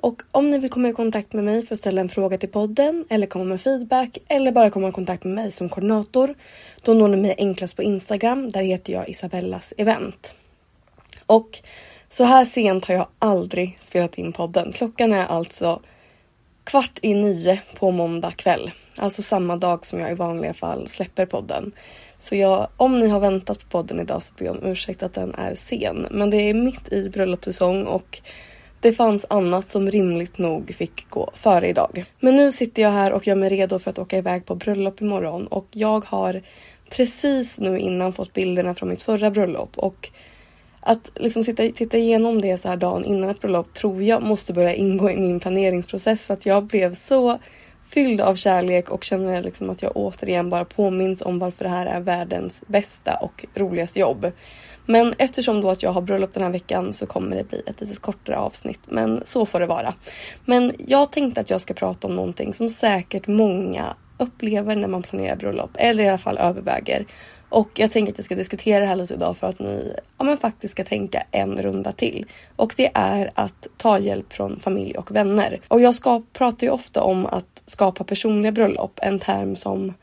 och om ni vill komma i kontakt med mig för att ställa en fråga till podden eller komma med feedback eller bara komma i kontakt med mig som koordinator. Då når ni mig enklast på Instagram. Där heter jag Isabellas event. Och så här sent har jag aldrig spelat in podden. Klockan är alltså kvart i nio på måndag kväll. Alltså samma dag som jag i vanliga fall släpper podden. Så jag, om ni har väntat på podden idag så ber jag om ursäkt att den är sen. Men det är mitt i bröllopssäsong och det fanns annat som rimligt nog fick gå före idag. Men nu sitter jag här och gör mig redo för att åka iväg på bröllop imorgon och jag har precis nu innan fått bilderna från mitt förra bröllop och att liksom titta, titta igenom det så här dagen innan ett bröllop tror jag måste börja ingå i min planeringsprocess för att jag blev så fylld av kärlek och känner liksom att jag återigen bara påminns om varför det här är världens bästa och roligaste jobb. Men eftersom då att jag har bröllop den här veckan så kommer det bli ett lite kortare avsnitt. Men så får det vara. Men jag tänkte att jag ska prata om någonting som säkert många upplever när man planerar bröllop. Eller i alla fall överväger. Och jag tänker att jag ska diskutera det här lite idag för att ni ja, men faktiskt ska tänka en runda till. Och det är att ta hjälp från familj och vänner. Och jag ska, pratar ju ofta om att skapa personliga bröllop. En term som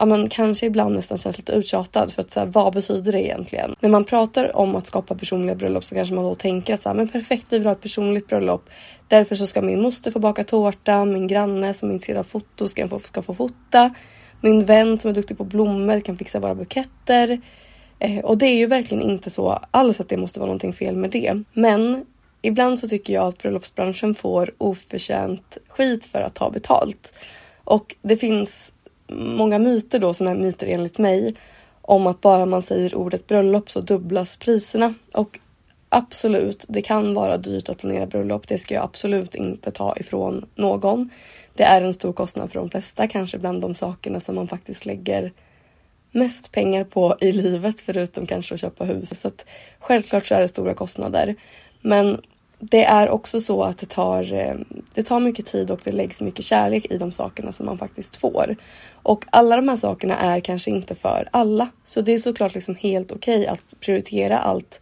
ja, men kanske ibland nästan känns lite uttjatad för att så här, vad betyder det egentligen? När man pratar om att skapa personliga bröllop så kanske man då tänker att så här, men perfekt, vi vill ha ett personligt bröllop. Därför så ska min moster få baka tårta, min granne som är intresserad av foto ska få, ska få fota. Min vän som är duktig på blommor kan fixa våra buketter. Eh, och det är ju verkligen inte så alls att det måste vara någonting fel med det. Men ibland så tycker jag att bröllopsbranschen får oförtjänt skit för att ta betalt. Och det finns många myter då som är myter enligt mig om att bara man säger ordet bröllop så dubblas priserna. Och absolut, det kan vara dyrt att planera bröllop. Det ska jag absolut inte ta ifrån någon. Det är en stor kostnad för de flesta, kanske bland de sakerna som man faktiskt lägger mest pengar på i livet förutom kanske att köpa hus. Så att självklart så är det stora kostnader. Men det är också så att det tar, eh, det tar mycket tid och det läggs mycket kärlek i de sakerna som man faktiskt får. Och alla de här sakerna är kanske inte för alla. Så det är såklart liksom helt okej okay att prioritera allt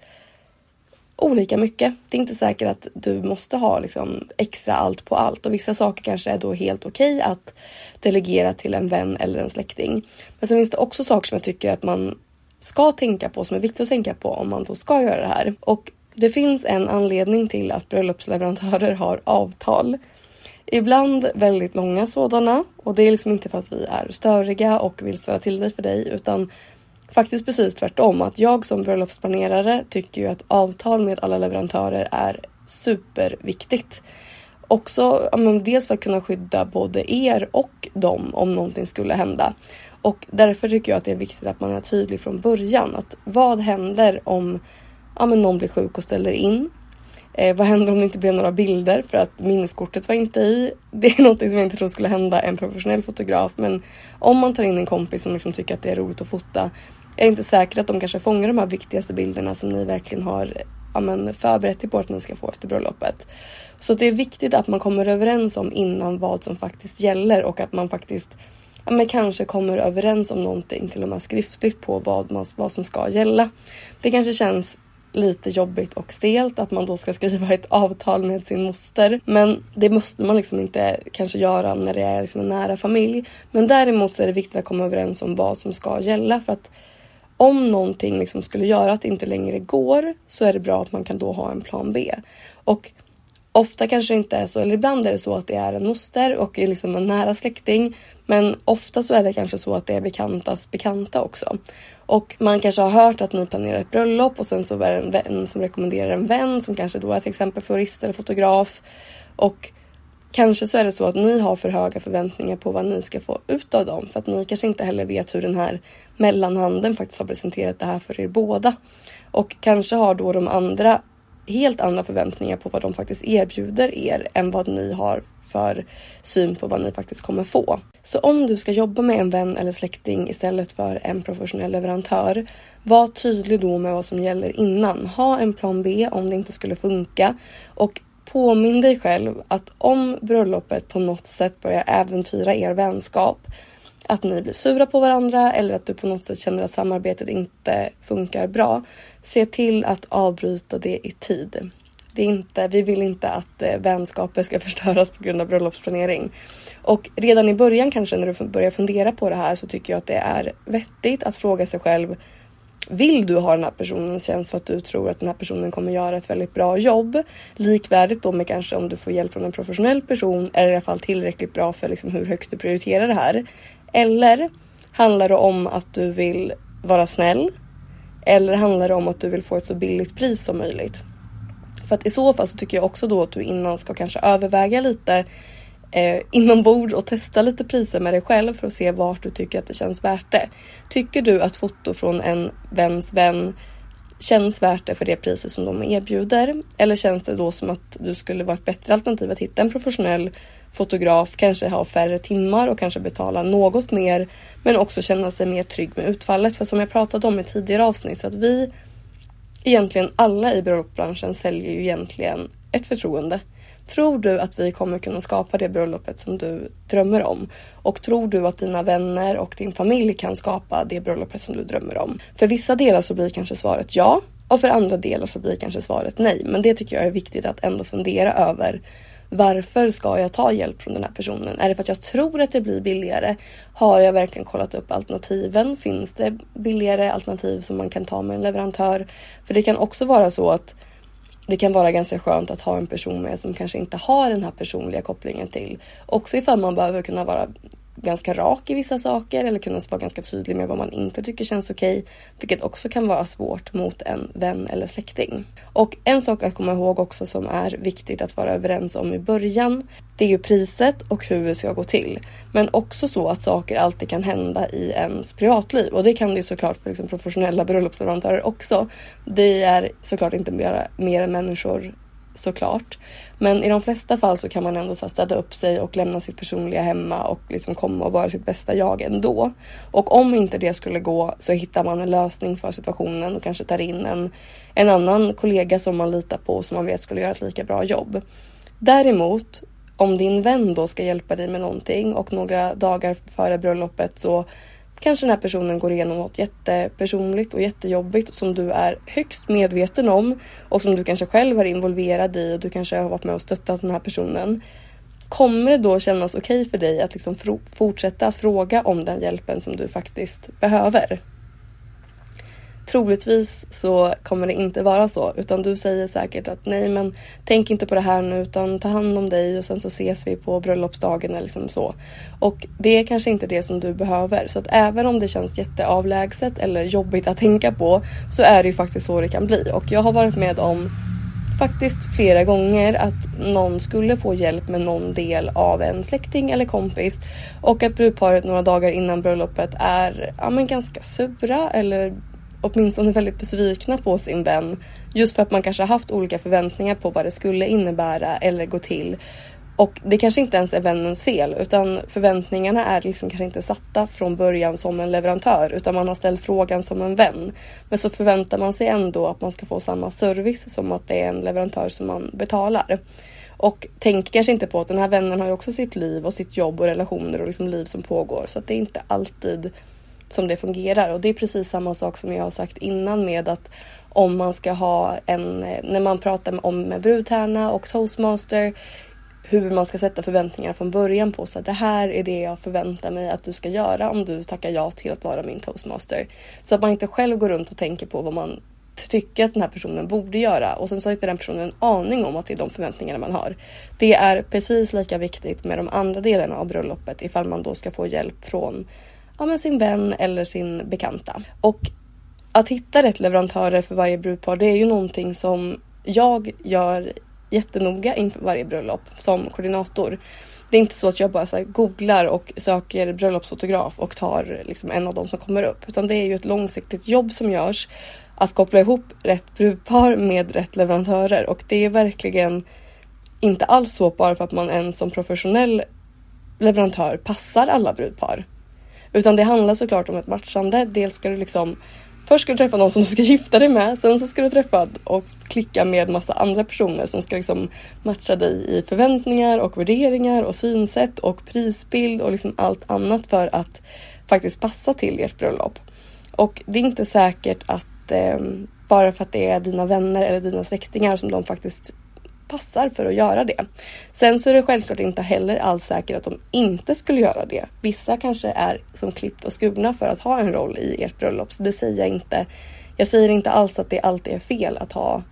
olika mycket. Det är inte säkert att du måste ha liksom extra allt på allt och vissa saker kanske är då helt okej okay att delegera till en vän eller en släkting. Men sen finns det också saker som jag tycker att man ska tänka på som är viktigt att tänka på om man då ska göra det här. Och det finns en anledning till att bröllopsleverantörer har avtal. Ibland väldigt långa sådana och det är liksom inte för att vi är störiga och vill ställa till dig för dig utan faktiskt precis tvärtom. Att jag som bröllopsplanerare tycker ju att avtal med alla leverantörer är superviktigt. Också men dels för att kunna skydda både er och dem om någonting skulle hända. Och därför tycker jag att det är viktigt att man är tydlig från början. Att vad händer om ja, men någon blir sjuk och ställer in? Eh, vad händer om det inte blev några bilder för att minneskortet var inte i? Det är något som jag inte tror skulle hända en professionell fotograf. Men om man tar in en kompis som liksom tycker att det är roligt att fota är det inte säkert att de kanske fångar de här viktigaste bilderna som ni verkligen har ja, men, förberett er på att ni ska få efter bröllopet. Så det är viktigt att man kommer överens om innan vad som faktiskt gäller och att man faktiskt ja, men kanske kommer överens om någonting till och med skriftligt på vad, man, vad som ska gälla. Det kanske känns lite jobbigt och stelt att man då ska skriva ett avtal med sin moster. Men det måste man liksom inte kanske göra när det är liksom en nära familj. Men däremot så är det viktigt att komma överens om vad som ska gälla för att om någonting liksom skulle göra att det inte längre går så är det bra att man kan då ha en plan B. Och ofta kanske det inte är så, eller ibland är det så att det är en moster och är liksom en nära släkting. Men ofta så är det kanske så att det är bekantas bekanta också. Och man kanske har hört att ni planerar ett bröllop och sen så är det en vän som rekommenderar en vän som kanske då är till exempel florist eller fotograf. Och kanske så är det så att ni har för höga förväntningar på vad ni ska få ut av dem för att ni kanske inte heller vet hur den här mellanhanden faktiskt har presenterat det här för er båda. Och kanske har då de andra helt andra förväntningar på vad de faktiskt erbjuder er än vad ni har för syn på vad ni faktiskt kommer få. Så om du ska jobba med en vän eller släkting istället för en professionell leverantör, var tydlig då med vad som gäller innan. Ha en plan B om det inte skulle funka och påminn dig själv att om bröllopet på något sätt börjar äventyra er vänskap, att ni blir sura på varandra eller att du på något sätt känner att samarbetet inte funkar bra, se till att avbryta det i tid. Det är inte, vi vill inte att eh, vänskaper ska förstöras på grund av bröllopsplanering. Och redan i början kanske när du börjar fundera på det här så tycker jag att det är vettigt att fråga sig själv vill du ha den här personens tjänst för att du tror att den här personen kommer göra ett väldigt bra jobb? Likvärdigt då med kanske om du får hjälp från en professionell person är det i alla fall tillräckligt bra för liksom hur högt du prioriterar det här. Eller handlar det om att du vill vara snäll? Eller handlar det om att du vill få ett så billigt pris som möjligt? För att i så fall så tycker jag också då att du innan ska kanske överväga lite eh, inombords och testa lite priser med dig själv för att se vart du tycker att det känns värt det. Tycker du att foto från en väns vän känns värt det för det priset som de erbjuder? Eller känns det då som att du skulle vara ett bättre alternativ att hitta en professionell fotograf, kanske ha färre timmar och kanske betala något mer men också känna sig mer trygg med utfallet. För som jag pratat om i tidigare avsnitt så att vi egentligen alla i bröllopsbranschen säljer ju egentligen ett förtroende. Tror du att vi kommer kunna skapa det bröllopet som du drömmer om? Och tror du att dina vänner och din familj kan skapa det bröllopet som du drömmer om? För vissa delar så blir kanske svaret ja och för andra delar så blir kanske svaret nej. Men det tycker jag är viktigt att ändå fundera över. Varför ska jag ta hjälp från den här personen? Är det för att jag tror att det blir billigare? Har jag verkligen kollat upp alternativen? Finns det billigare alternativ som man kan ta med en leverantör? För det kan också vara så att det kan vara ganska skönt att ha en person med som kanske inte har den här personliga kopplingen till. Också ifall man behöver kunna vara ganska rak i vissa saker eller kunna vara ganska tydlig med vad man inte tycker känns okej. Okay, vilket också kan vara svårt mot en vän eller släkting. Och en sak att komma ihåg också som är viktigt att vara överens om i början. Det är ju priset och hur det ska gå till. Men också så att saker alltid kan hända i ens privatliv och det kan det såklart för liksom professionella bröllopsleverantörer också. Det är såklart inte mer, mer än människor såklart. Men i de flesta fall så kan man ändå så städa upp sig och lämna sitt personliga hemma och liksom komma och vara sitt bästa jag ändå. Och om inte det skulle gå så hittar man en lösning för situationen och kanske tar in en, en annan kollega som man litar på och som man vet skulle göra ett lika bra jobb. Däremot om din vän då ska hjälpa dig med någonting och några dagar före bröllopet så kanske den här personen går igenom något jättepersonligt och jättejobbigt som du är högst medveten om och som du kanske själv är involverad i och du kanske har varit med och stöttat den här personen. Kommer det då kännas okej okay för dig att liksom fortsätta att fråga om den hjälpen som du faktiskt behöver? Troligtvis så kommer det inte vara så utan du säger säkert att nej men tänk inte på det här nu utan ta hand om dig och sen så ses vi på bröllopsdagen eller liksom så. Och det är kanske inte det som du behöver. Så att även om det känns jätteavlägset eller jobbigt att tänka på så är det ju faktiskt så det kan bli. Och jag har varit med om faktiskt flera gånger att någon skulle få hjälp med någon del av en släkting eller kompis. Och att brudparet några dagar innan bröllopet är ja, men ganska sura eller åtminstone väldigt besvikna på sin vän. Just för att man kanske haft olika förväntningar på vad det skulle innebära eller gå till. Och det kanske inte ens är vännens fel utan förväntningarna är liksom kanske inte satta från början som en leverantör utan man har ställt frågan som en vän. Men så förväntar man sig ändå att man ska få samma service som att det är en leverantör som man betalar. Och tänker kanske inte på att den här vännen har ju också sitt liv och sitt jobb och relationer och liksom liv som pågår så att det är inte alltid som det fungerar och det är precis samma sak som jag har sagt innan med att om man ska ha en, eh, när man pratar om med brudtärna och toastmaster hur man ska sätta förväntningar från början på så att det här är det jag förväntar mig att du ska göra om du tackar ja till att vara min toastmaster. Så att man inte själv går runt och tänker på vad man tycker att den här personen borde göra och sen så har inte den personen en aning om att det är de förväntningarna man har. Det är precis lika viktigt med de andra delarna av bröllopet ifall man då ska få hjälp från ja, men sin vän eller sin bekanta. Och att hitta rätt leverantörer för varje brudpar det är ju någonting som jag gör jättenoga inför varje bröllop som koordinator. Det är inte så att jag bara så googlar och söker bröllopsfotograf och tar liksom en av dem som kommer upp. Utan det är ju ett långsiktigt jobb som görs att koppla ihop rätt brudpar med rätt leverantörer och det är verkligen inte alls så bara för att man ens som professionell leverantör passar alla brudpar. Utan det handlar såklart om ett matchande. Dels ska du liksom Först ska du träffa någon som du ska gifta dig med. Sen så ska du träffa och klicka med massa andra personer som ska liksom matcha dig i förväntningar och värderingar och synsätt och prisbild och liksom allt annat för att faktiskt passa till ert bröllop. Och det är inte säkert att eh, bara för att det är dina vänner eller dina släktingar som de faktiskt passar för att göra det. Sen så är det självklart inte heller alls säkert att de inte skulle göra det. Vissa kanske är som klippt och skurna för att ha en roll i ert bröllop, så det säger jag inte. Jag säger inte alls att det alltid är fel att ha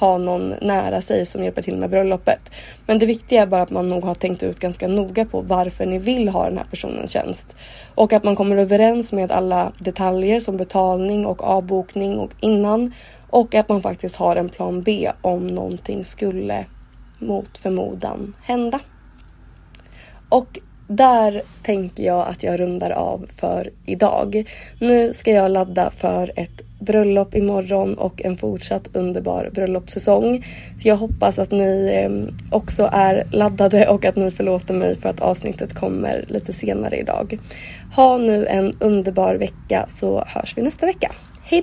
ha någon nära sig som hjälper till med bröllopet. Men det viktiga är bara att man nog har tänkt ut ganska noga på varför ni vill ha den här personens tjänst. Och att man kommer överens med alla detaljer som betalning och avbokning och innan och att man faktiskt har en plan B om någonting skulle mot förmodan hända. Och där tänker jag att jag rundar av för idag. Nu ska jag ladda för ett bröllop imorgon och en fortsatt underbar bröllopssäsong. Så jag hoppas att ni eh, också är laddade och att ni förlåter mig för att avsnittet kommer lite senare idag. Ha nu en underbar vecka så hörs vi nästa vecka. Hej